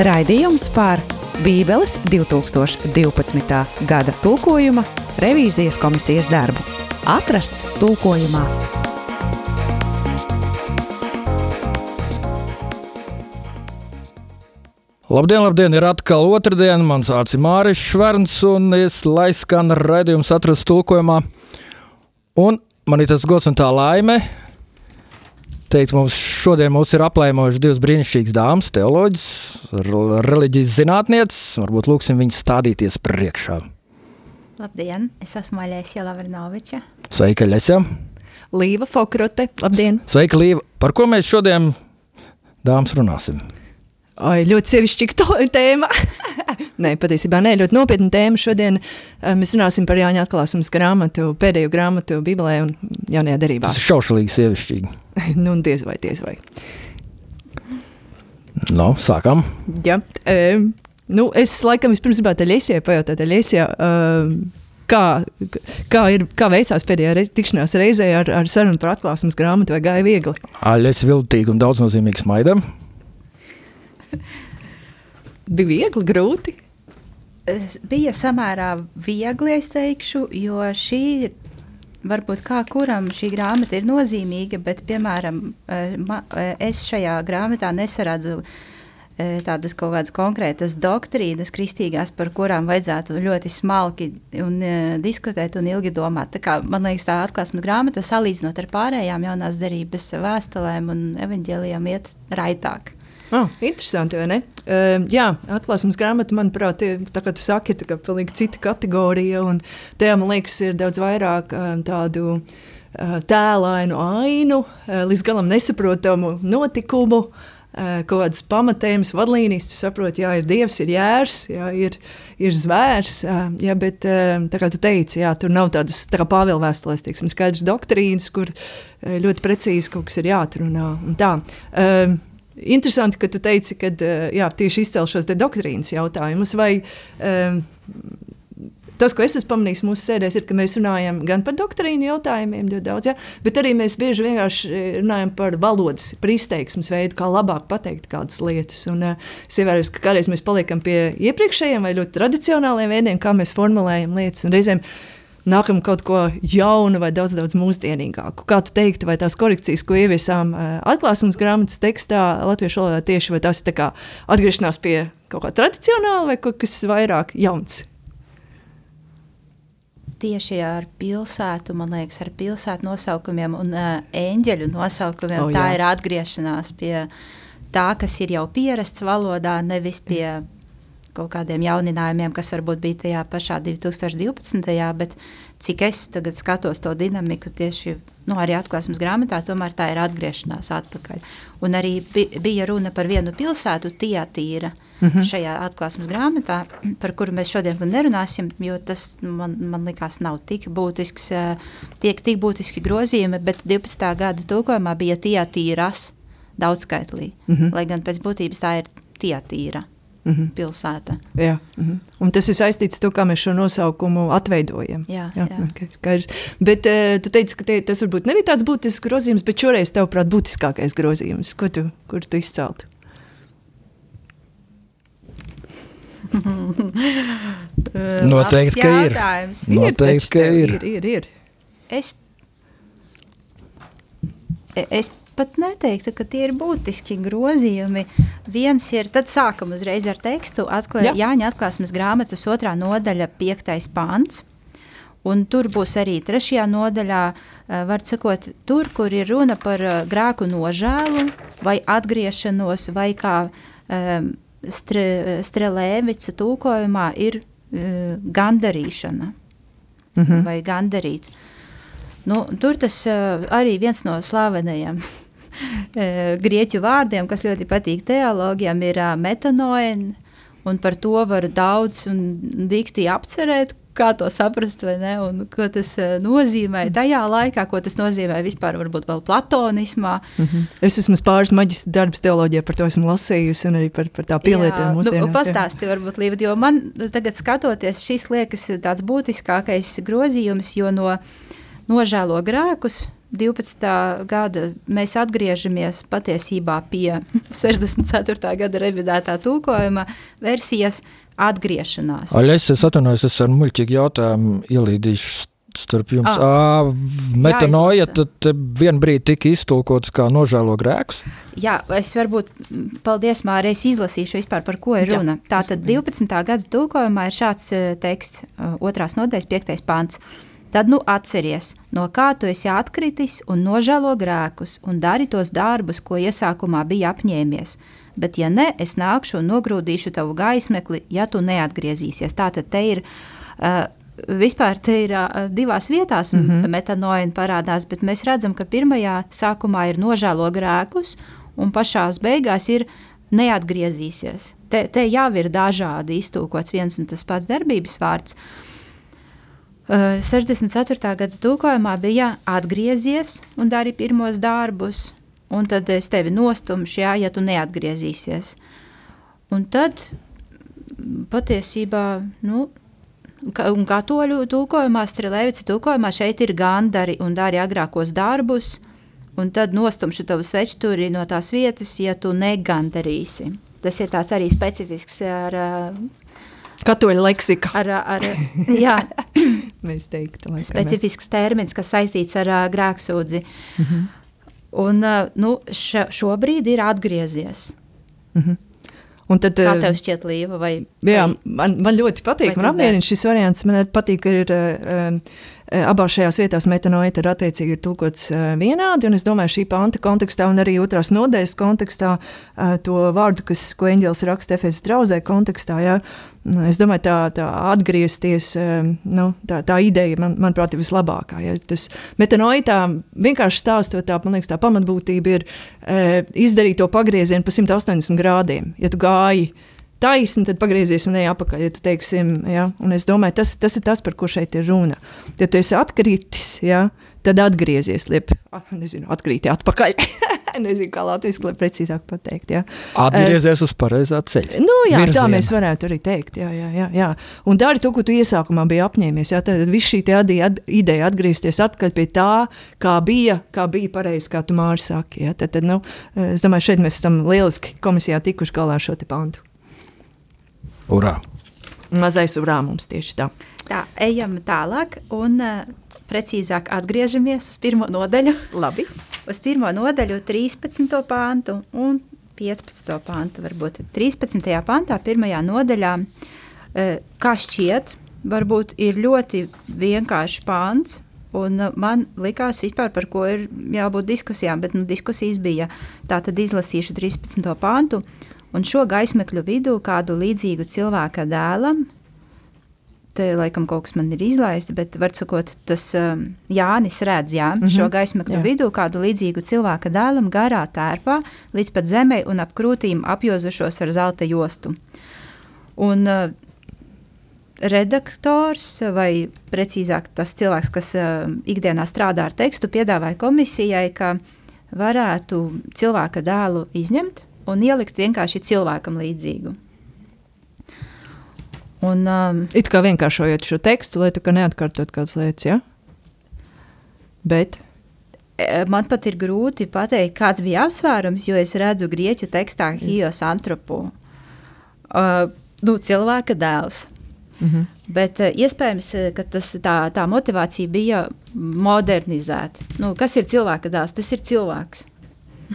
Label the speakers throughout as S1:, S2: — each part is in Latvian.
S1: Raidījums par Bībeles 2012. gada tulkojuma revīzijas komisijas darbu. Atrasts tulkojumā.
S2: Labdien, labdien! Ir atkal otrdiena. Mans vārds ir Mārcis Šverns, un es laiskan raidījums atrast tulkojumā. Un man ir tas gods un tā laime. Teikt, mums šodien mums ir aplēmojuši divas brīnišķīgas dāmas, teoloģijas, reliģijas zinātnieces. Varbūt lūksim viņas stādīties priekšā.
S3: Labdien, es esmu Aļēsija Lavrinoviča.
S2: Sveika, Lesja!
S4: Līva Fokrote, labdien!
S2: Sveika, Līva! Par ko mēs šodien, dāmas, runāsim?
S4: Ai, ļoti sevišķīga tēma. nē, patiesībā nē, ļoti nopietna tēma. Šodien uh, mēs runāsim par Jāņa atklāsmes grāmatu, pēdējo grāmatu Bībelē un jaunajā derībā.
S2: Tas ir šaušalīgi sievišķīgi.
S4: nu, diez vai, diez vai.
S2: No, sākam.
S4: Jā, um, nu, es laikam vispirms gribētu Aļiesijai pajautāt, Aļiesijā, um, kā, kā, ir, kā veicās pēdējā reiz, tikšanās reizē ar, ar sarunu par atklāsmes grāmatu, vai gāja viegli?
S2: Aļies viltīgi un daudznozīmīgi smaidam.
S4: Bija viegli, grūti.
S3: Bija samērā viegli, es teikšu, jo šī ir. Varbūt kā kuram šī grāmata ir nozīmīga, bet, piemēram, es šajā grāmatā nesaredzu tādas kaut kādas konkrētas doktrīnas, kristīgās, par kurām vajadzētu ļoti smalki un, diskutēt un ilgi domāt. Tā kā, man liekas, tā atklāsmes grāmata, salīdzinot ar pārējām jaunās derības vēstulēm un evaņģēlijām, iet raitāk.
S4: Oh, interesanti, vai ne? Uh, jā, atklāsmes grāmata, manuprāt, ir, tā kā tu saki, ir pilnīgi cita kategorija, un tajā, man liekas, ir daudz vairāk uh, tādu uh, tēlainu ainu, uh, līdz galam nesaprotamu notikumu, kaut kādas pamatējumas, vadlīnijas, tu saproti, jā, ir dievs, ir jērs, jā, ir, ir zvērs, jā, bet, uh, tā kā tu teici, jā, tur nav tādas, tā pāvēl vēstulēs, teiksim, skaidrs doktrīnas, kur ļoti precīzi kaut kas ir jāatrunā, un tā. Uh, Interesanti, ka tu teici, ka jā, tieši izcēl šos doktrīnas jautājumus. Vai, um, tas, ko es esmu pamanījis mūsu sēdēs, ir, ka mēs runājam gan par doktrīnu jautājumiem, ļoti daudz, ja, bet arī mēs bieži vienkārši runājam par valodas, par izteiksmes veidu, kā labāk pateikt kādas lietas. Un, uh, es ievēroju, ka kādreiz mēs paliekam pie iepriekšējiem vai ļoti tradicionāliem veidiem, kā mēs formulējam lietas. Reizēm nākam kaut ko jaunu vai daudz, daudz mūsdienīgāku. Kā tu teiktu, vai tās korekcijas, ko ieviesām uh, atklāsmes grāmatas tekstā, latviešu valodā tieši, vai tas ir atgriešanās pie kaut kā tradicionāla vai kaut kas vairāk jauns?
S3: Tieši ar pilsētu, man liekas, ar pilsētu nosaukumiem un uh, eņģeļu nosaukumiem. Oh, jā. tā ir atgriešanās pie tā, kas ir jau pierasts valodā, nevis pie mm kaut kādiem jauninājumiem, kas varbūt bija tajā pašā 2012. bet cik es tagad skatos to dinamiku tieši nu, arī atklāsmes grāmatā, tomēr tā ir atgriešanās atpakaļ. Un arī bija runa par vienu pilsētu, Tietīra, mm -hmm. šajā atklāsmes grāmatā, par kuru mēs šodien nerunāsim, jo tas man, man likās nav tik būtisks, tiek tik būtiski grozījumi, bet 12. gada tūkojumā bija Tietīras daudzskaitlī, mm -hmm. lai gan pēc būtības tā ir Tietīra. Mm -hmm. pilsēta.
S4: Jā, mm -hmm. un tas ir saistīts ar to, kā mēs šo nosaukumu atveidojam.
S3: Jā, jā. jā.
S4: Okay, bet uh, tu teici, ka te, tas varbūt nebija tāds būtisks grozījums, bet šoreiz, tavuprāt, būtiskākais grozījums, ko tu, kur tu izceltu?
S2: Noteikti, ka ir. Noteikti, ka ir.
S4: ir, ir, ir.
S3: Es, es pat neteiktu, ka tie ir būtiski grozījumi. Viens ir, tad sākam uzreiz ar tekstu, atklā, Jā. Jāņa atklāsmes grāmatas otrā nodaļa, piektais pants. Un tur būs arī trešajā nodaļā, uh, var sakot, tur, kur ir runa par uh, grēku nožēlu vai atgriešanos, vai kā um, stre, Strelēvica tūkojumā ir uh, gandarīšana -hmm. vai gandarīt. Nu, tur tas uh, arī viens no slavenajiem grieķu vārdiem, kas ļoti patīk teologiem, ir metanoēna. Un par to var daudz un dikti apcerēt, kā to saprast, vai ne, un ko tas nozīmē tajā laikā, ko tas nozīmē vispār, varbūt vēl platonismā. Mm
S4: -hmm. Es esmu pāris maģistra darbs teoloģijā, par to esmu lasījusi, un arī par, par tā pielietojumu
S3: mūsdienās. Nu, pastāsti varbūt, Līva, jo man tagad skatoties, šis liekas tāds būtiskākais grozījums, jo no nožēlo grēkus, 12. gada mēs atgriežamies patiesībā pie 64. gada revidētā tulkojuma versijas atgriešanās.
S2: Aļas, es atvainojos, es ar muļķīgu jautājumu ielīdīšu starp jums. Ah, metanoja tad vien brīdi tika iztulkots kā nožēlo grēks?
S3: Jā, es varbūt, paldies Māri, es izlasīšu vispār par ko ir runa. Tātad 12. gada tulkojumā ir šāds teksts, otrās nodaļas, piektais pants. Tad nu atceries, no kā tu esi atkritis un nožēlo grēkus un dari tos darbus, ko iesākumā bija apņēmies. Bet, ja ne, es nākšu un nogrūdīšu tavu gaismekli, ja tu neatgriezīsies. Tātad te ir. Uh, Vispār te ir uh, divās vietās mm -hmm. metanoīna parādās, bet mēs redzam, ka pirmajā sākumā ir nožēlo grēkus, un pašā beigās ir neatgriezīsies. Te, te jau ir dažādi iztūkots viens un tas pats darbības vārds. Uh, 64. gada tulkojumā bija atgriezies un dari pirmos darbus, un tad es tevi nostumšu, jā, ja tu neatgriezīsies. Un tad patiesībā, nu, un katoļu tulkojumā, Strelēvica tulkojumā šeit ir gandari un dari agrākos darbus, un tad nostumšu tavu svečturi no tās vietas, ja tu negandarīsi. Tas ir tāds arī specifisks ar
S4: Katoļa leksika.
S3: Ar, ar, jā,
S4: mēs teiktu. Laikam,
S3: Specifisks termins, kas saistīts ar uh, grēksūdzi. Mm -hmm. Un uh, nu, š, šobrīd ir atgriezies. Mm -hmm. Un tad, Kā tev šķiet, Līva? Vai,
S4: jā, vai, man, man ļoti patīk. Man apmierina šis variants. Man patīk, ka ir uh, abās šajās vietās metanoīta ir attiecīgi ir tulkots vienādi. Un es domāju, šī panta kontekstā un arī otrās nodaļas kontekstā to vārdu, kas, ko eņģēlis raksta Efesas draudzē kontekstā, jā, Nu, es domāju, tā, tā atgriezties, nu, tā, tā ideja, man, manuprāt, ir vislabākā. Ja. Tas metanoītā vienkārši stāstot, tā, man liekas, tā pamatbūtība ir izdarīt to pagriezienu pa 180 grādiem. Ja tu gāji taisni, tad pagriezies un ej apakaļ. Ja teiksim, ja, un es domāju, tas, tas ir tas, par ko šeit ir runa. Ja tu esi atkritis, ja, tad atgriezies, liep, nezinu, atkrīti atpakaļ. nezinu, kā latviešu lai precīzāk pateikt. Jā.
S2: Atgriezies uz pareizā ceļa.
S4: Nu, jā, Virziena. tā mēs varētu arī teikt. Jā, jā, jā, jā. Un dari to, ko tu iesākumā biji apņēmies. Jā, tad viss šī ad, ideja atgriezties atpakaļ pie tā, kā bija, kā bija pareizi, kā tu māri saki. Jā. Tad, tad, nu, es domāju, šeit mēs esam lieliski komisijā tikuši galā ar šo pantu.
S2: Urā!
S4: Mazais urā mums tieši tā.
S3: Tā, ejam tālāk un uh, precīzāk atgriežamies uz pirmo nodaļu.
S4: Labi.
S3: uz pirmo nodaļu 13. pāntu un 15. pāntu. Varbūt 13. pāntā, pirmajā nodaļā, uh, kā šķiet, varbūt ir ļoti vienkāršs pāns, Un man likās, vispār, par ko ir jābūt diskusijām, bet nu, diskusijas bija. Tā tad izlasīšu 13. pāntu un šo gaismekļu vidū kādu līdzīgu cilvēka dēlam. Te laikam kaut kas man ir izlaists, bet, var sakot, tas um, Jānis redz jā, mm -hmm. šo gaismekļu jā. vidū kādu līdzīgu cilvēka dēlam garā tērpā līdz pat zemē un ap krūtīm apjozušos ar zelta jostu. Un, uh, redaktors, vai precīzāk tas cilvēks, kas uh, ikdienā strādā ar tekstu, piedāvāja komisijai, ka varētu cilvēka dēlu izņemt un ielikt vienkārši cilvēkam līdzīgu.
S4: Un, um, It kā vienkāršojot šo tekstu, lai tu neatkārtot kādas lietas, ja? Bet.
S3: E, man pat ir grūti pateikt, kāds bija apsvērums, jo es redzu grieķu tekstā Hijos antropu, uh, nu, cilvēka dēls. Mm -hmm. Bet uh, iespējams, ka tas, tā, tā motivācija bija modernizēta. Nu, kas ir cilvēka dēls? Tas ir cilvēks.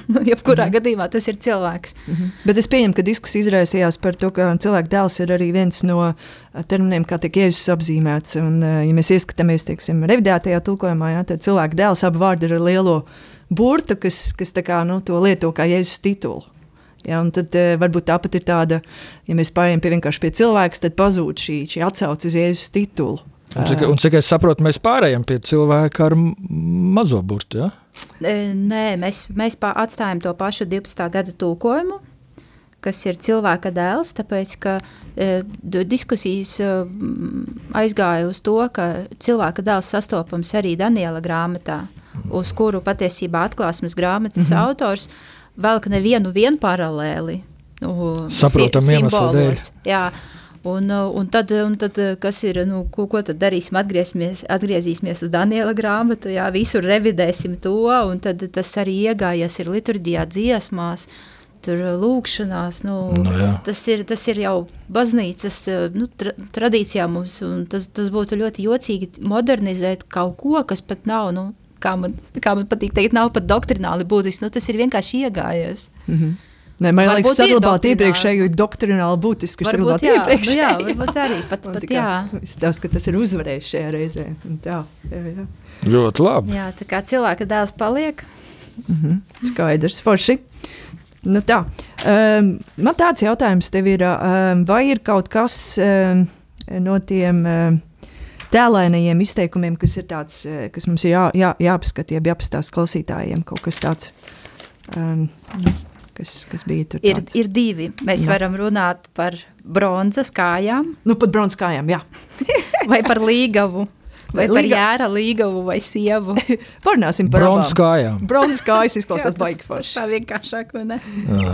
S3: Jebkurā mm -hmm. gadījumā tas ir cilvēks. Mm
S4: -hmm. Bet es pieņemu, ka diskusija izraisījās par to, ka cilvēka dēls ir arī viens no terminiem, kā tiek Jēzus apzīmēts. Un, ja mēs ieskatāmies, teiksim, revidētajā tulkojumā, jā, tad cilvēka dēls abu vārdu ir ar lielo burtu, kas, kas kā, nu, to lieto kā Jēzus titulu. Ja, tad uh, varbūt tāpat ir tāda, ja mēs pārējām pie vienkārši pie cilvēka, tad pazūd šī, šī atsauce uz Jēzus titulu.
S2: Un cik, un cik es saprotu, mēs pārējām pie cilvēka ar mazo burtu. Ja?
S3: Nē, mēs, mēs atstājam to pašu 12. gada tulkojumu, kas ir cilvēka dēls, tāpēc ka e, diskusijas e, aizgāja uz to, ka cilvēka dēls sastopams arī Daniela grāmatā, uz kuru patiesībā atklāsmes grāmatas mm -hmm. autors velk nevienu paralēli.
S2: Nu, Saprotam, iemeslu dēļ.
S3: Jā, Un, un, tad, un tad, kas ir, nu, ko, ko tad darīsim? Atgriezīsimies, atgriezīsimies uz Daniela grāmatu, jā, visur revidēsim to, un tad tas arī iegājies ir liturģijā dziesmās, tur lūkšanās, nu,
S2: Nu, jā.
S3: tas, ir, tas ir jau baznīcas nu, tra, tradīcijā mums, un tas, tas būtu ļoti jocīgi modernizēt kaut ko, kas pat nav, nu, kā man, kā man patīk teikt, nav pat doktrināli būtisks, nu, tas ir vienkārši iegājies.
S4: Mm -hmm. Nē, man
S3: Varbūt
S4: liekas,
S3: ir
S4: saglabāt iepriekšēju ir
S3: Varbūt
S4: saglabāt
S3: jā, nu, jā, varbūt arī, pat, pat
S4: kā
S3: jā.
S4: Tas, ka tas ir uzvarējis šajā reizē. Tā, jā, jā.
S2: Ļoti labi.
S3: Jā, tā kā cilvēka dēls paliek,
S4: Mhm, Skaidrs, forši. Nu tā, um, man tāds jautājums tev ir, um, vai ir kaut kas um, no tiem um, tēlainajiem izteikumiem, kas ir tāds, eh, kas mums ir jā, jā, jāpaskata, jeb jāpastāsta klausītājiem, kaut kas tāds, um, kas, kas bija tur.
S3: ir,
S4: tāds.
S3: ir divi. Mēs
S4: Jā.
S3: varam runāt par bronzas kājām,
S4: Nu, pat bronzkājām, jā.
S3: vai par līgavu, vai
S4: Vai
S3: par
S4: līga-
S3: jēra līgavu vai sievu.
S4: Parunāsim par
S2: Bronzas kājām.
S4: Bronzkājas izklausās
S3: Jā,
S4: baigi forši.
S3: tā vienkāršāk, vai ne?
S2: Jā.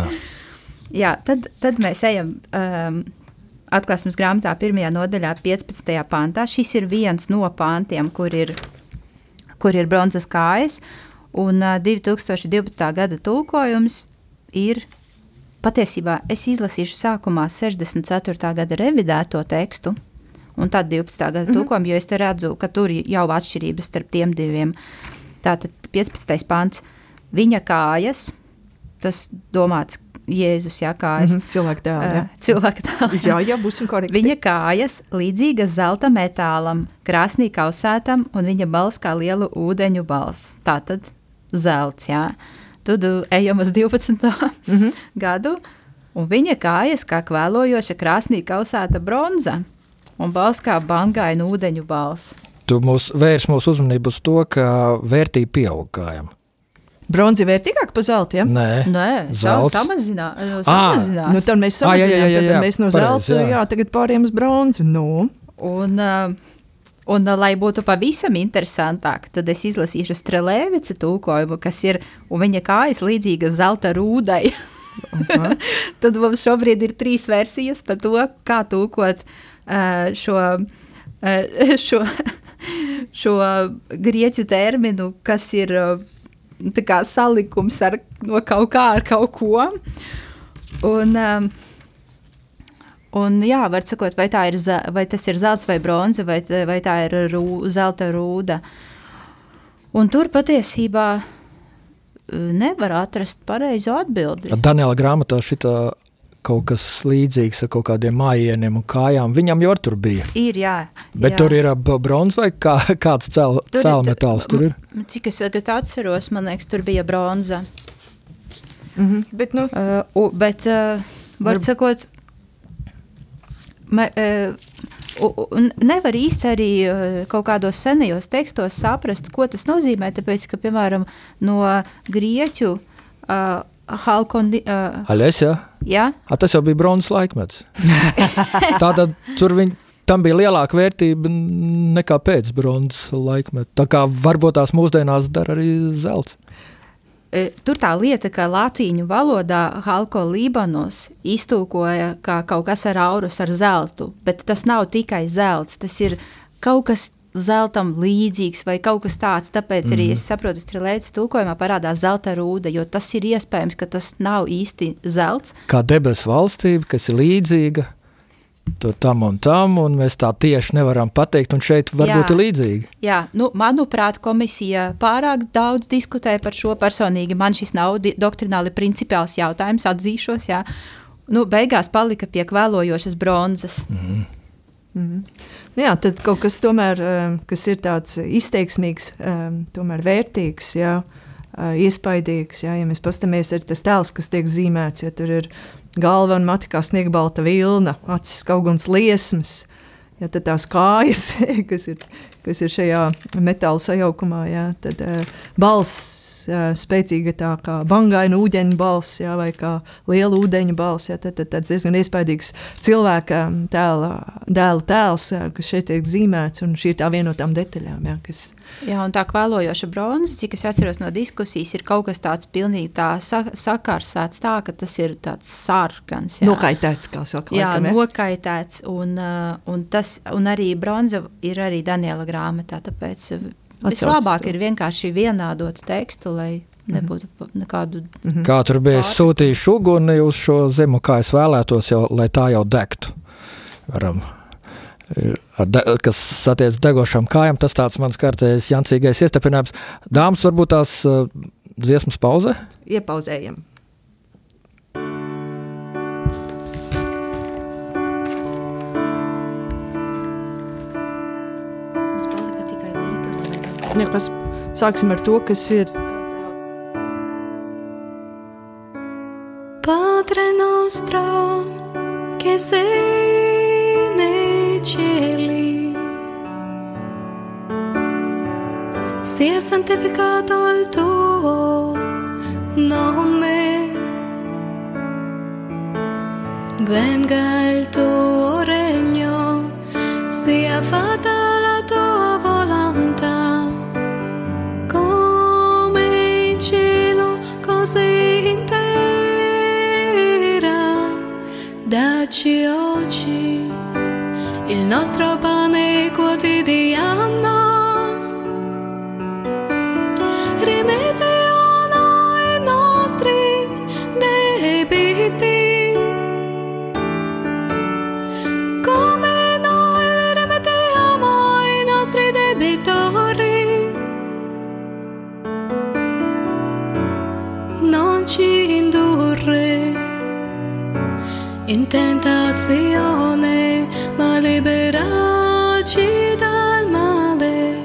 S3: Jā, tad, tad mēs ejam um, atklāsmes grāmatā, pirmajā nodaļā, 15. pantā. Šis ir viens no pantiem, kur ir, kur ir bronzas kājas. Un uh, 2012. gada tulkojums ir patiesībā es izlasīšu sākumā 64. gada revidēto tekstu. Un tad 12. gada mm -hmm. tulkojumu, jo es redzu, ka tur jau ir atšķirības starp tiem diviem. Tātad 15. pants. Viņa kājas, tas domāts Jēzus, jā, kājas.
S4: Mhm, Cilvēku tēlu.
S3: Uh,
S4: jā.
S3: cilvēka tēlā.
S4: Jā, jā, būsim korekti.
S3: Viņa kājas līdzīgas zelta metālam, krāsnī kausētam, un viņa balss kā lielu ūdeņu balss. Tā tad zelts, jā. Tad uh, ejam uz 12.
S4: Mm -hmm.
S3: gadu, un viņa kājas kā kvēlojoša krāsnī kausēta bronza, un balss kā bangaina ūdeņu balss.
S2: Tu mūs vērs mūsu uzmanību uz to, ka vērtība pieaug kājām.
S4: Bronzi vērtīgāk par zeltu, ja?
S2: Nē,
S3: Nē,
S2: Zelts?
S3: samazinā, uh,
S2: Ā,
S3: samazinās.
S4: Nu, tad mēs
S2: Ah, jā, jā,
S4: samazinām,
S2: jā, jā,
S4: tad mēs no zelta,
S2: jā.
S4: jā, tagad pāriem uz bronzu. Nu,
S3: Un, uh, un, uh, lai būtu pavisam interesantāk, tad es izlasīšu Strelēvica tulkojumu, kas ir, un viņa kājas līdzīga zelta rūdai. tad mums šobrīd ir trīs versijas par to, kā tulkot uh, šo, uh, šo, šo grieķu terminu, kas ir uh, salikums ar, no kaut kā ar kaut ko. Un, um, Un, jā, var sakot, vai, tā ir, vai tas ir zelts vai bronza, vai, vai tā ir rū, zelta rūda. Un tur patiesībā uh, nevar atrast pareizo atbildi.
S2: Daniela grāmatā šitā kaut kas līdzīgs ar kaut kādiem mājieniem un kājām. Viņam jau tur bija.
S3: Ir, jā.
S2: Bet
S3: jā.
S2: tur ir bronzas vai kā, kāds cēl,
S3: Tur ir- Cik es tagad atceros, man liekas, tur bija bronza.
S4: Mhm. Bet, nu,
S3: Uh, bet, uh, var
S4: Varb-
S3: sakot, nevar īsti arī uh, kaut kādos senajos tekstos saprast, ko tas nozīmē. Tāpēc, ka, piemēram, no grieķu uh, halkondi, uh,
S2: Aļas, jā?
S3: ja,
S2: A, tas jau bija bronzas laikmets. Tātad tur viņi. Tam bija lielāka vērtība nekā pēc bronzas laikmeta. Tā kā varbūt tās mūsdienās dara arī zelts.
S3: E, Tur tā lieta, ka latīņu valodā Halko Lībanos iztūkoja kā kaut kas ar aurus ar zeltu, bet tas nav tikai zelts, tas ir kaut kas zeltam līdzīgs vai kaut kas tāds. Tāpēc arī
S2: Mhm.
S3: es saprotu, ka Strelētas tūkojumā parādās zelta rūda, jo tas ir iespējams, ka tas nav īsti zelts.
S2: Kā debesu valstība, kas ir līdzīga to tam un tam, un mēs tā tieši nevaram pateikt, un šeit varbūt
S3: Jā.
S2: ir līdzīgi.
S3: Jā, nu, manuprāt, komisija pārāk daudz diskutē par šo personīgi. Man šis nav doktrināli principiāls jautājums, atzīšos. Jā. Nu, beigās palika pie kvēlojošas bronzas.
S4: Mhm. Jā, tad kaut kas tomēr, um, kas ir tāds izteiksmīgs, um, tomēr vērtīgs, jā, uh, iespaidīgs. Jā, ja mēs paskatāmies, ir tas tēls, kas tiek zīmēts, ja tur ir galva un mati kā sniegbalta vilna, acis kauguns liesmas, ja tad tās kājas, kas ir, kas ir šajā metāla sajaukumā, jā, tad uh, balss uh, spēcīga tā kā bangaina ūdeņa balss, jā, vai kā liela ūdeņa balss, jā, tad, tad tāds diezgan iespaidīgs cilvēka tēla, dēla tēls, jā, kas šeit tiek zīmēts, un šī ir tā viena no tām detaļām, jā, kas,
S3: Jā, un tā kvēlojoša bronza, cik es atceros no diskusijas, ir kaut kas tāds pilnīgi tā sa sakarsēts tā, ka tas ir tāds sarkans.
S5: Jā. Nokaitēts, kā saka.
S3: Jā, laikam, nokaitēts, un, uh, un, tas, un arī bronza ir arī Daniela grāmatā, tāpēc vislabāk ir vienkārši vienādot tekstu, lai nebūtu nekādu.
S2: -hmm. Kā tur bija sūtījuši uguni uz šo zemu, kā es vēlētos, jau, lai tā jau degtu. Varam de, kas attiecas degošām kājām, tas tāds mans kārtējs jancīgais iestapinājums. Dāmas, varbūt tās uh, dziesmas pauze?
S5: Iepauzējam. Ja, kas, sāksim ar to, kas ir. Padre nostro, che sei cieli. Sia santificato il tuo nome. Venga il tuo regno, sia fatta la tua volontà, come in cielo, così in terra. Dacci oggi nostro pane quotidiano. In tentazione ma liberaci dal male.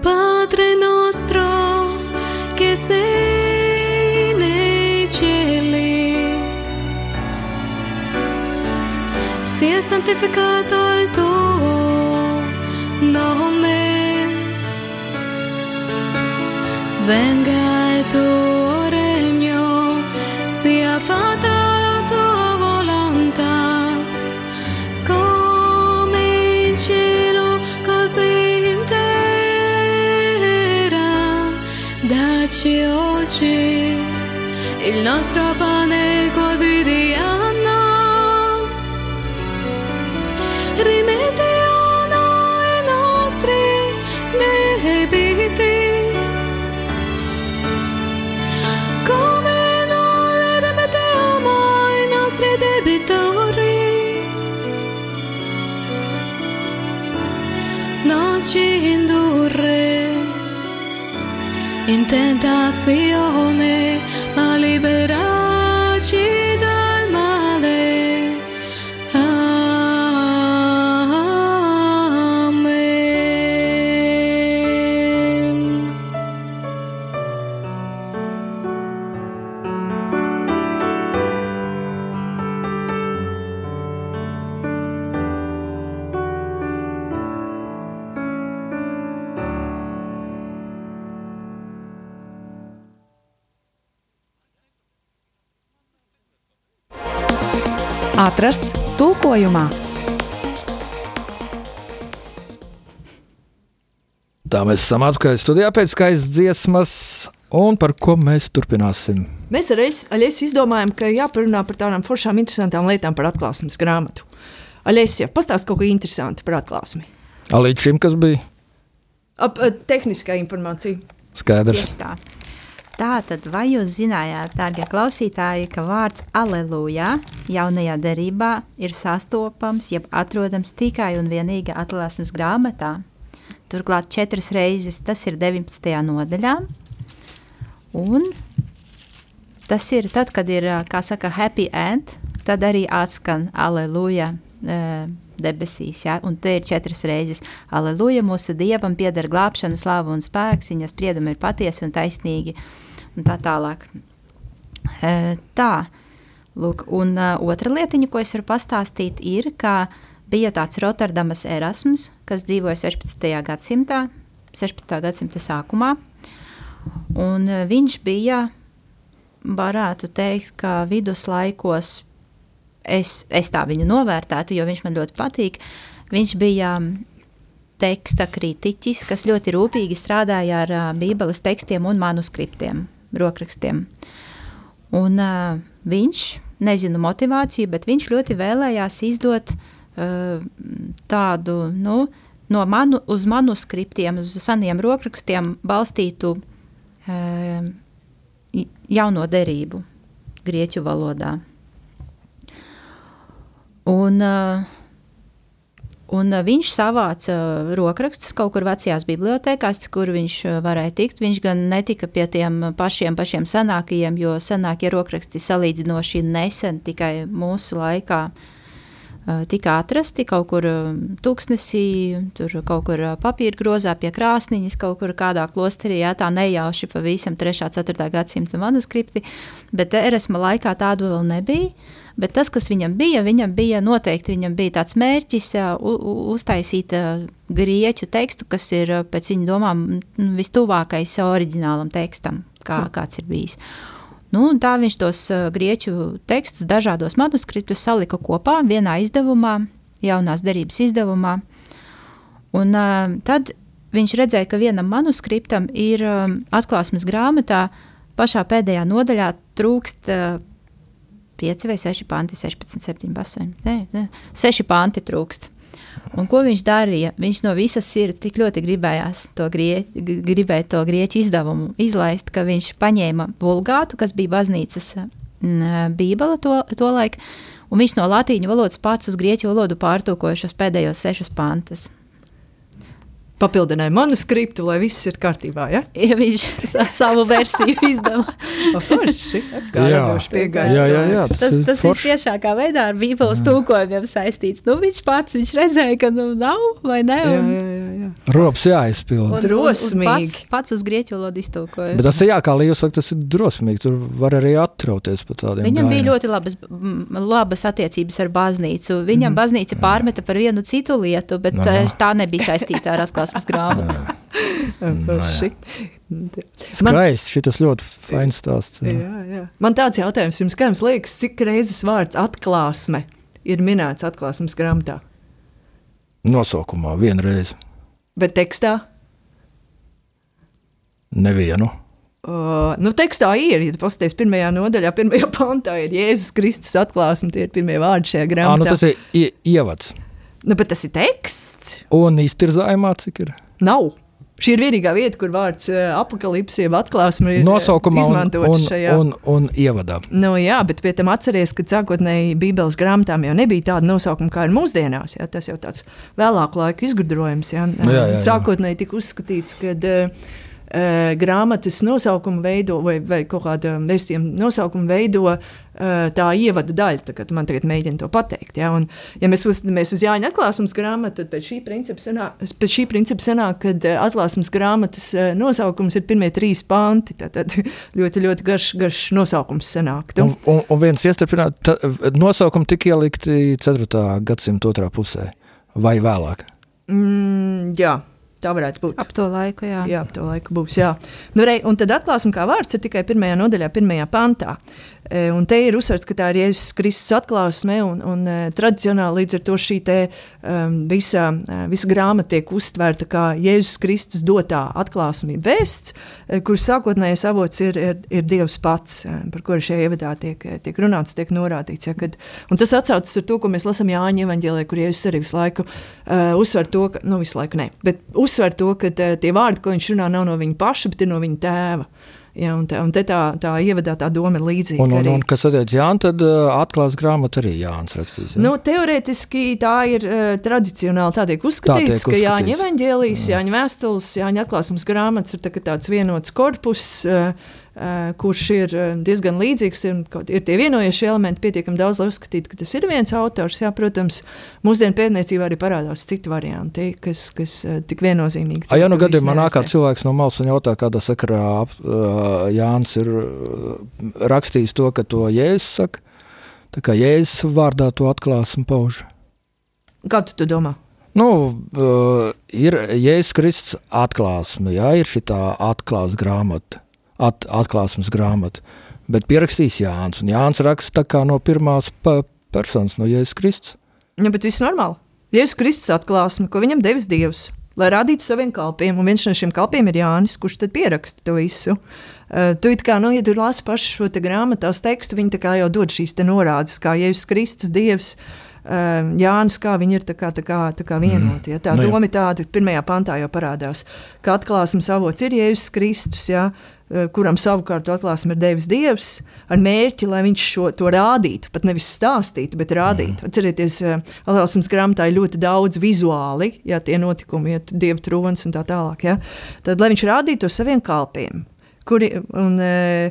S5: Padre nostro che sei nei cieli, sia santificato il tuo nome, venga il tuo nostro pane quotidiano. Rimetti a noi i nostri debiti. Come noi rimettiamo ai nostri debitori. Non ci indurre in tentazione, ma liberaci
S1: Atrasts tulkojumā.
S2: Tā mēs esam atpakaļ studijā pēc skaistas dziesmas, un par ko mēs turpināsim.
S5: Mēs ar Aļēsu izdomājām, ka jāparunā par tādām foršām, interesantām lietām par atklāsmes grāmatu. Aļēsija, pastāst kaut ko interesantu par atklāsmi.
S2: Līdz šim, kas bija
S5: Ap, ap, tehniskā informācija.
S2: skaidrs.
S3: Tieši tā. Tātad, vai jūs zinājāt, dārgie klausītāji, ka vārds aleluja jaunajā derībā ir sastopams, jeb atrodams tikai un vienīgi atklāsmes grāmatā? Turklāt četras reizes tas ir 19. nodaļā. Un tas ir tad, kad ir, kā saka, happy end, tad arī atskan aleluja e, debesīs. Ja? Un te ir četras reizes. Aleluja, mūsu dievam pieder glābšana, slāva un spēks, viņa spriedumi ir patiesi un taisnīgi. Un tā tālāk. E, tā. Lūk, un uh, otra lietiņa, ko es varu pastāstīt, ir, ka bija tāds Rotterdamas Erasms, kas dzīvoja 16. gadsimtā, 16. gadsimta sākumā. Un uh, viņš bija, varētu teikt, ka viduslaikos es, es tā viņu novērtētu, jo viņš man ļoti patīk. viņš bija teksta kritiķis, kas ļoti rūpīgi strādāja ar bībeles tekstiem un manuskriptiem, rokrakstiem. Un uh, viņš, nezinu motivāciju, bet viņš ļoti vēlējās izdot uh, tādu, nu, no manu, uz manuskriptiem, uz seniem rokrakstiem balstītu uh, jauno derību grieķu valodā. Un, uh, un viņš savāca rokrakstus kaut kur vecajās bibliotekās, kur viņš varēja tikt. Viņš gan netika pie tiem pašiem, pašiem senākajiem, jo senākie rokraksti salīdzinoši nesen, tikai mūsu laikā, tika atrasti kaut kur tūkstnesī, tur kaut kur papīra grozā pie krāsniņas, kaut kur kādā klosterī, jā, tā nejauši pavisam 3. 4. gadsimta manuskripti, bet Erasma laikā tādu vēl nebija. Bet tas, kas viņam bija, viņam bija noteikti viņam bija tāds mērķis uztaisīt grieķu tekstu, kas ir pēc viņa domām vistuvākais oriģinālam tekstam, kā, kāds ir bijis. Nu, tā viņš tos grieķu tekstus dažādos manuskriptus salika kopā vienā izdevumā, jaunās derības izdevumā. Un uh, tad viņš redzēja, ka vienam manuskriptam ir um, atklāsmes grāmatā pašā pēdējā nodaļā trūkst uh, 5 vai 6 panti, 16, 7, 8. Nē, nē, 6 panti trūkst. Un ko viņš darīja? Viņš no visas sirds tik ļoti gribējās to, grieķi, gribēja to grieķu izdevumu izlaist, ka viņš paņēma vulgātu, kas bija baznīcas bībele to, to laiku, un viņš no latīņu valodas pats uz grieķu valodu pārtulkoja šos pēdējos sešus pantus
S4: papildināja manuskriptu, lai viss ir kārtībā. Ja?
S3: Ja viņš savu versiju izdeva.
S4: Forši, jā,
S2: jā, jā, jā,
S3: tas, tas, tas ir tiešākā veidā ar Bībeles tūkojumiem saistīts. Nu, viņš pats viņš redzēja, ka nu, nav vai ne. Un,
S4: jā, jā, jā.
S2: Rops jāizpild.
S4: Drosmīgi.
S3: Pats, pats uz grieķu valodu iztūkoja.
S2: Bet tas ir jā, kā Līvs saka, tas ir drosmīgi. Tur var arī atrauties pa tādiem.
S3: Viņam gājiem. bija ļoti labas, labas attiecības ar baznīcu. Viņam mm. baznīca pārmeta par vienu citu lietu, bet Aha. Eh, tā nebija saistīta ar atklāsmes grāmatu.
S2: Skaisti, šis ļoti fains stāsts.
S4: Jā. Jā, jā. Man tāds jautājums jums, kā jums liekas, cik reizes vārds atklāsme ir minēts atklāsmes grāmatā?
S2: Nosaukumā vienreiz.
S4: Bet tekstā?
S2: Nevienu.
S4: Uh, nu, tekstā ir, ja paskaties, pirmajā nodaļā, pirmajā pantā ir Jēzus Kristus atklāsme, tie ir pirmie vārdi šajā grāmatā.
S2: À, nu tas ir ievads.
S4: Nu, bet tas ir teksts.
S2: Un iztirzājumā cik ir?
S4: Nav. Šī ir vienīgā vieta, kur vārds apakālipse, jeb atklāsme ir
S2: nosaukumā
S4: izmantots
S2: un,
S4: šajā.
S2: Un, un, un ievadā.
S4: Nu, jā, bet pie tam atceries, ka sākotnēji Bībeles grāmatām jau nebija tāda nosaukuma, kā ir mūsdienās. Jā, tas jau tāds vēlāku laiku izgudrojums. Jā. Jā, jā, jā. Sākotnēji tika uzskatīts, ka uh, uh, grāmatas nosaukumu veido, vai, vai kaut kāda vēstījuma nosaukumu veido uh, tā ievada daļa. Tā, man tagad mēģina to pateikt. Ja, un, ja mēs uzskatāmies uz Jāņa atklāsmes grāmatu, tad pēc šī principa sanāk, pēc šī principa sanāk kad atklāsmes grāmatas nosaukums ir pirmie trīs panti. Tad ļoti, ļoti garš, garš nosaukums sanāk.
S2: Un, un, un viens iestarpināt, nosaukumi tika ielikti 4. gadsimta otrā pusē vai vēlāk?
S4: Mm, jā. Tā varētu būt.
S3: Ap to laiku, jā.
S4: Jā, ap to laiku būs. Jā. Nu, rei, un tad atklāsim, kā vārds ir tikai pirmajā nodaļā, pirmajā pantā. E, un te ir uzsvērts, ka tā ir Jēzus Kristus atklāsme, un, un e, tradicionāli līdz ar to šī te, um, visa, visa grāmata tiek uztvērta kā Jēzus Kristus dotā atklāsme vēsts, kuras sākotnējais avots ir, ir, ir Dievs pats, par kuru šajā ievadā tiek, tiek runāts, tiek norādīts. Ja, kad, un tas atsaucas ar to, ko mēs lasām Jāņa evaņģēlē, kur Jēzus arī visu laiku uh, uzsver to, ka, nu visu laiku ne, bet uzsver to, ka tie vārdi, ko viņš runā, nav no viņa paša, bet ir no viņa tēva. Ja, un te, un te tā, tā ievadā tā doma ir līdzīga.
S2: Un, un, un kas attiecas Jānis, tad uh, atklās grāmatu arī Jānis rakstīs. Ja?
S4: Nu, teorētiski tā ir uh, tradicionāli tā tiek uzskatīts, tā tiek uzskatīts. ka Jāņa evaņģēlijas, Jāņa vēstules, Jāņa atklāsmes grāmatas ir tā, tāds vienots korpus. Uh, kurš ir diezgan līdzīgs. Ir, ir tie vienojošie elementi, pietiekami daudz, lai uzskatītu, ka tas ir viens autors. Jā, protams, mūsdienu pētniecībā arī parādās citi varianti, kas, kas uh, tik viennozīmīgi.
S2: Ja nu gadījumā nāk kāds cilvēks no malas un jautā, kādā sakarā Jānis ir rakstījis to, ka to Jēzus saka, tā kā Jēzus vārdā to atklās un pauž.
S4: Kā tu to domā?
S2: Nu, uh, ir Jēzus Kristus atklāsme, jā, ir šī atklāsmes grāmata at, atklāsmes grāmatu. Bet pierakstīs Jānis, un Jānis raksta no pirmās personas, no Jēzus Kristus.
S4: Ja, bet viss normāli. Jēzus Kristus atklāsme, ko viņam devis Dievs, lai rādītu saviem kalpiem, un viens no šiem kalpiem ir Jānis, kurš tad pieraksta to visu. Uh, tu kā, nu, ja tu lasi pašu šo te grāmatās tekstu, viņi jau dod šīs norādes, kā Jēzus Kristus, Dievs, uh, Jānis, kā viņi ir tā kā, tā kā, tā kā vienoti. Ja? Tā no, nu doma ir tāda, pirmajā pantā jau parādās, ka atklāsmes avots ir Jēzus Kristus, ja? Eh, kuram savukārt atklāsme ir devis Dievs, ar mērķi, lai viņš šo, to rādītu. Pat nevis stāstītu, bet rādītu. Mm. Atcerieties, eh, Alēsams grāmatā ir ļoti daudz vizuāli, ja tie notikumi, ja Dieva tronis un tā tālāk. Ja. Tad, lai viņš rādītu to saviem kalpiem, kuri, un, eh,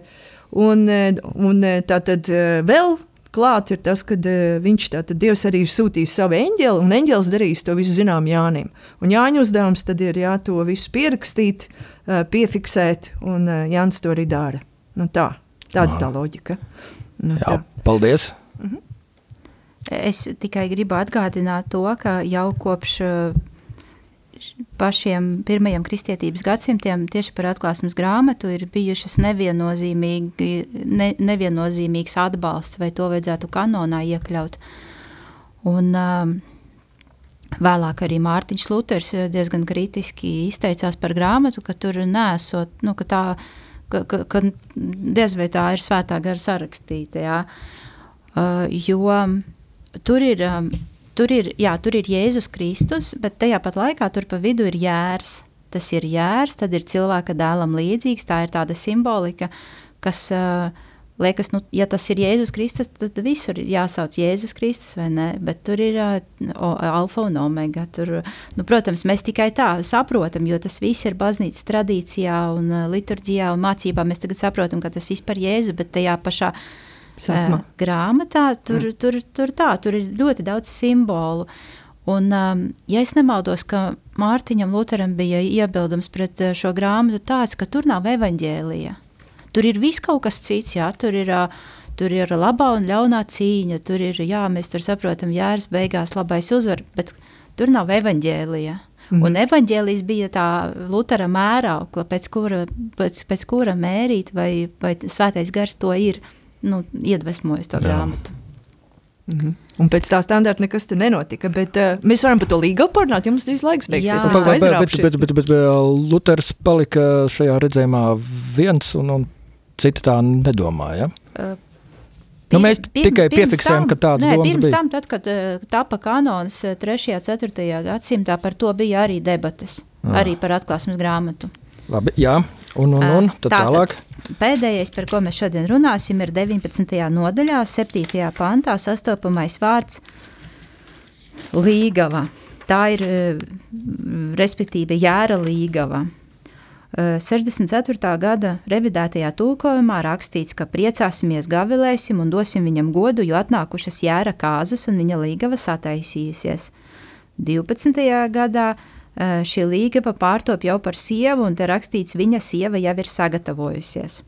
S4: un, un tā tad vēl klāt ir tas, ka uh, viņš tātad Dievs arī ir sūtījis savu eņģeli, un eņģelis darīs to visu zinām Jānim. Un Jāņa uzdevums tad ir jā, to visu pierakstīt, uh, piefiksēt, un uh, Jānis to arī dara. Nu, tā, tāda ir tā loģika. Nu,
S2: jā, tā. Paldies!
S3: Mhm. Es tikai gribu atgādināt to, ka jau kopš uh, pašiem pirmajiem kristietības gadsimtiem tieši par atklāsmes grāmatu ir bijušas neviennozīmīgi, ne, neviennozīmīgs atbalsts, vai to vajadzētu kanonā iekļaut. Un, um, Vēlāk arī Mārtiņš Luters diezgan kritiski izteicās par grāmatu, ka tur nesot, nu, ka tā, ka, ka, ka diez vai tā ir svētā gara sarakstīta, jā. Uh, jo tur ir um, tur ir, jā, tur ir Jēzus Kristus, bet tajā pat laikā tur pa vidu ir jērs. Tas ir jērs, tad ir cilvēka dēlam līdzīgs, tā ir tāda simbolika, kas uh, liekas, nu, ja tas ir Jēzus Kristus, tad visur ir jāsauc Jēzus Kristus, vai ne? Bet tur ir uh, alfa un omega. Tur, nu, protams, mēs tikai tā saprotam, jo tas viss ir baznīcas tradīcijā un uh, liturģijā un mācībā. Mēs tagad saprotam, ka tas viss par Jēzu, bet tajā pašā Sākumā. grāmatā. Tur, mm. tur, tur, tā, tur ir ļoti daudz simbolu. Un, ja es nemaldos, ka Mārtiņam Lutheram bija iebildums pret šo grāmatu tāds, ka tur nav evaņģēlija. Tur ir viss kaut kas cits, jā, tur ir, tur ir labā un ļaunā cīņa, tur ir, jā, mēs tur saprotam, jēras beigās labais uzvar, bet tur nav evaņģēlija. Mm. Un evaņģēlijs bija tā Lutera mēraukla, pēc kura, pēc, pēc kura mērīt, vai, vai svētais gars to ir nu, iedvesmojis to Jā. grāmatu.
S4: Mm -hmm. Un pēc tā standarta nekas tur nenotika. Bet, uh, mēs varam par to līgu parunāt, jo mums drīz laiks beigsies.
S2: Bet, bet, bet, bet, bet, bet Luters palika šajā redzējumā viens, un, un citi tā nedomāja. Uh, Nu, mēs pirm, tikai piefiksējam, tam, ka tāds domas
S3: pirms
S2: bija.
S3: tam, tad, kad tapa kanons 3. un 4. gadsimtā, par to bija arī debates, ah. arī par atklāsmes grāmatu.
S2: Labi, jā, un, un, un tad tā, tālāk.
S3: Pēdējais, par ko mēs šodien runāsim, ir 19. nodaļā, 7. pantā sastopamais vārds līgava. Tā ir, eh, respektīvi, jēra līgava. 64. Eh, gada revidētajā tulkojumā rakstīts, ka priecāsimies, gavilēsim un dosim viņam godu, jo atnākušas jēra kāzas un viņa līgava sataisījusies. 12. gadā šī līgava pārtop jau par sievu, un te rakstīts, viņa sieva jau ir sagatavojusies.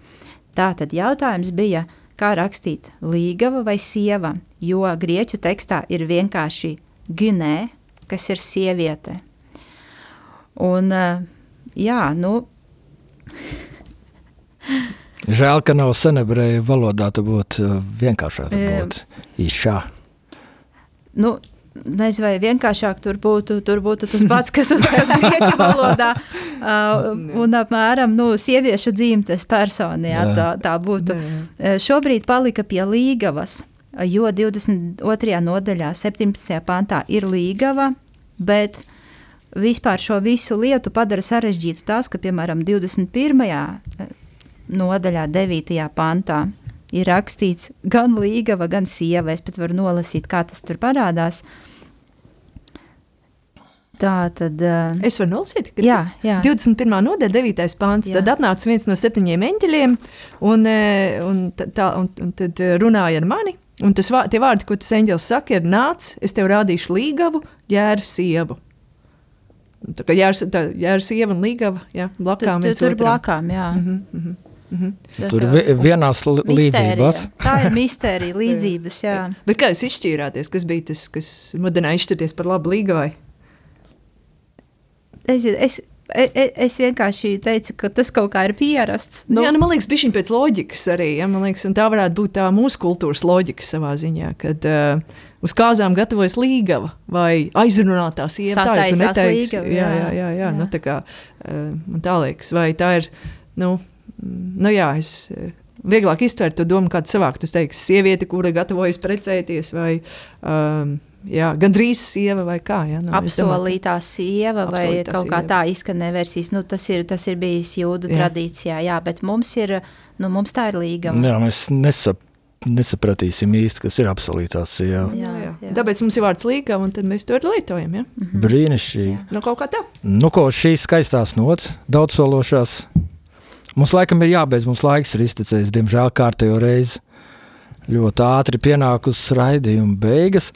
S3: Tā tad jautājums bija, kā rakstīt līgava vai sieva, jo grieķu tekstā ir vienkārši ginē, kas ir sieviete. Un, jā, nu.
S2: Žēl, ka nav senebreju valodā, tad būtu vienkāršāk būt īšā.
S3: Nu, nezinu, vai vienkāršāk tur būtu, tur būtu tas pats, kas, kas grieķu valodā. Uh, un apmēram nu, sieviešu dzimtes personijā tā, tā būtu. Uh, šobrīd palika pie līgavas, jo 22. nodaļā, 17. pantā ir līgava, bet vispār šo visu lietu padara sarežģītu tas, ka, piemēram, 21. nodaļā, 9. pantā ir rakstīts gan līgava, gan sieva. Es pat varu nolasīt, kā tas tur parādās. Tā tad. Uh,
S4: es varu nolasīt,
S3: ka jā, jā.
S4: 21. nodaļa, 9. pāns. Tad atnāca viens no septiņiem eņģeļiem un, un, tā, un, un tad runāja ar mani. Un tas, tie vārdi, ko tas eņģelis saka, ir nāc, es tev rādīšu līgavu, jēra sievu. Tā kā jēra, sieva un līgava, jā, blakām.
S3: Tur, tur, tur blakām, jā. Mm -hmm,
S2: mm -hmm. Mm -hmm. Tur vi, vienās līdzībās.
S3: Tā ir mistērija, līdzības. Jā.
S4: Bet kā jūs izšķīrāties, kas bija tas, kas mudināja izšķirties par labu līgavai?
S3: Es, es, e, e, es vienkārši teicu, ka tas kaut kā ir pierasts.
S4: Nu, jā, nu, man liekas, bija pēc loģikas arī. Ja, liekas, tā varētu būt tā mūsu kultūras loģika savā ziņā, kad uh, uz kāzām gatavojas līgava vai aizrunātā sieva. Tā ir neteiksi. Līgava, jā, jā, jā, jā, jā. Nu, tā kā uh, man tā liekas, vai tā ir, nu, nu jā, es. Uh, Vieglāk iztvert to domu, kādu savākt. Tu teiksi, sieviete, kura gatavojas precēties, vai um, jā, gandrīz sieva vai kā. Ja?
S3: Nu, Apsolītā sieva vai Apsolītā kaut sieva. kā tā izskanē versijas. Nu, tas, ir, tas ir bijis jūdu jā. tradīcijā, jā, bet mums ir, nu, mums tā ir līga.
S2: Jā, mēs nesap, nesapratīsim īsti, kas ir absolūtā sieva.
S4: Jā, jā, jā. Tāpēc mums ir vārds līga, un tad mēs to lietojam. Ja?
S2: Mm -hmm. Brīnišķīgi.
S4: Nu, kaut kā tā.
S2: Nu, ko šīs skaistās nots, daudzsološās. Mums laikam ir jābeidz, mums laiks ir iztecējis, diemžēl kārtējo reizi. Ļoti ātri pienākusi raidījuma beigas.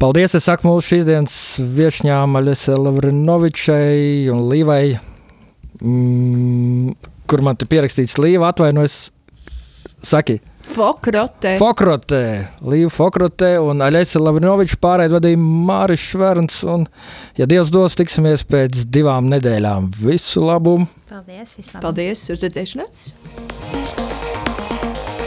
S2: Paldies, es saku mūsu šīs dienas viesņām Aļasē Lavrinovičai un Līvai, mm, kur man te pierakstīts Līva atvainojas, saki.
S4: Fokrate.
S2: Fokrate, Līva Fokrate un Aļasē Lavrinoviča pārēd vadīja Māris Šverns un, ja Dievs dos, tiksimies pēc divām nedēļām. Visu labumu!
S3: Paldies, vislabāk!
S4: Paldies, uz redzēšanos!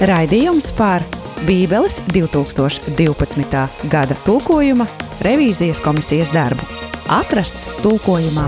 S1: Raidījums par Bībeles 2012. gada tulkojuma revīzijas komisijas darbu. Atrasts tulkojumā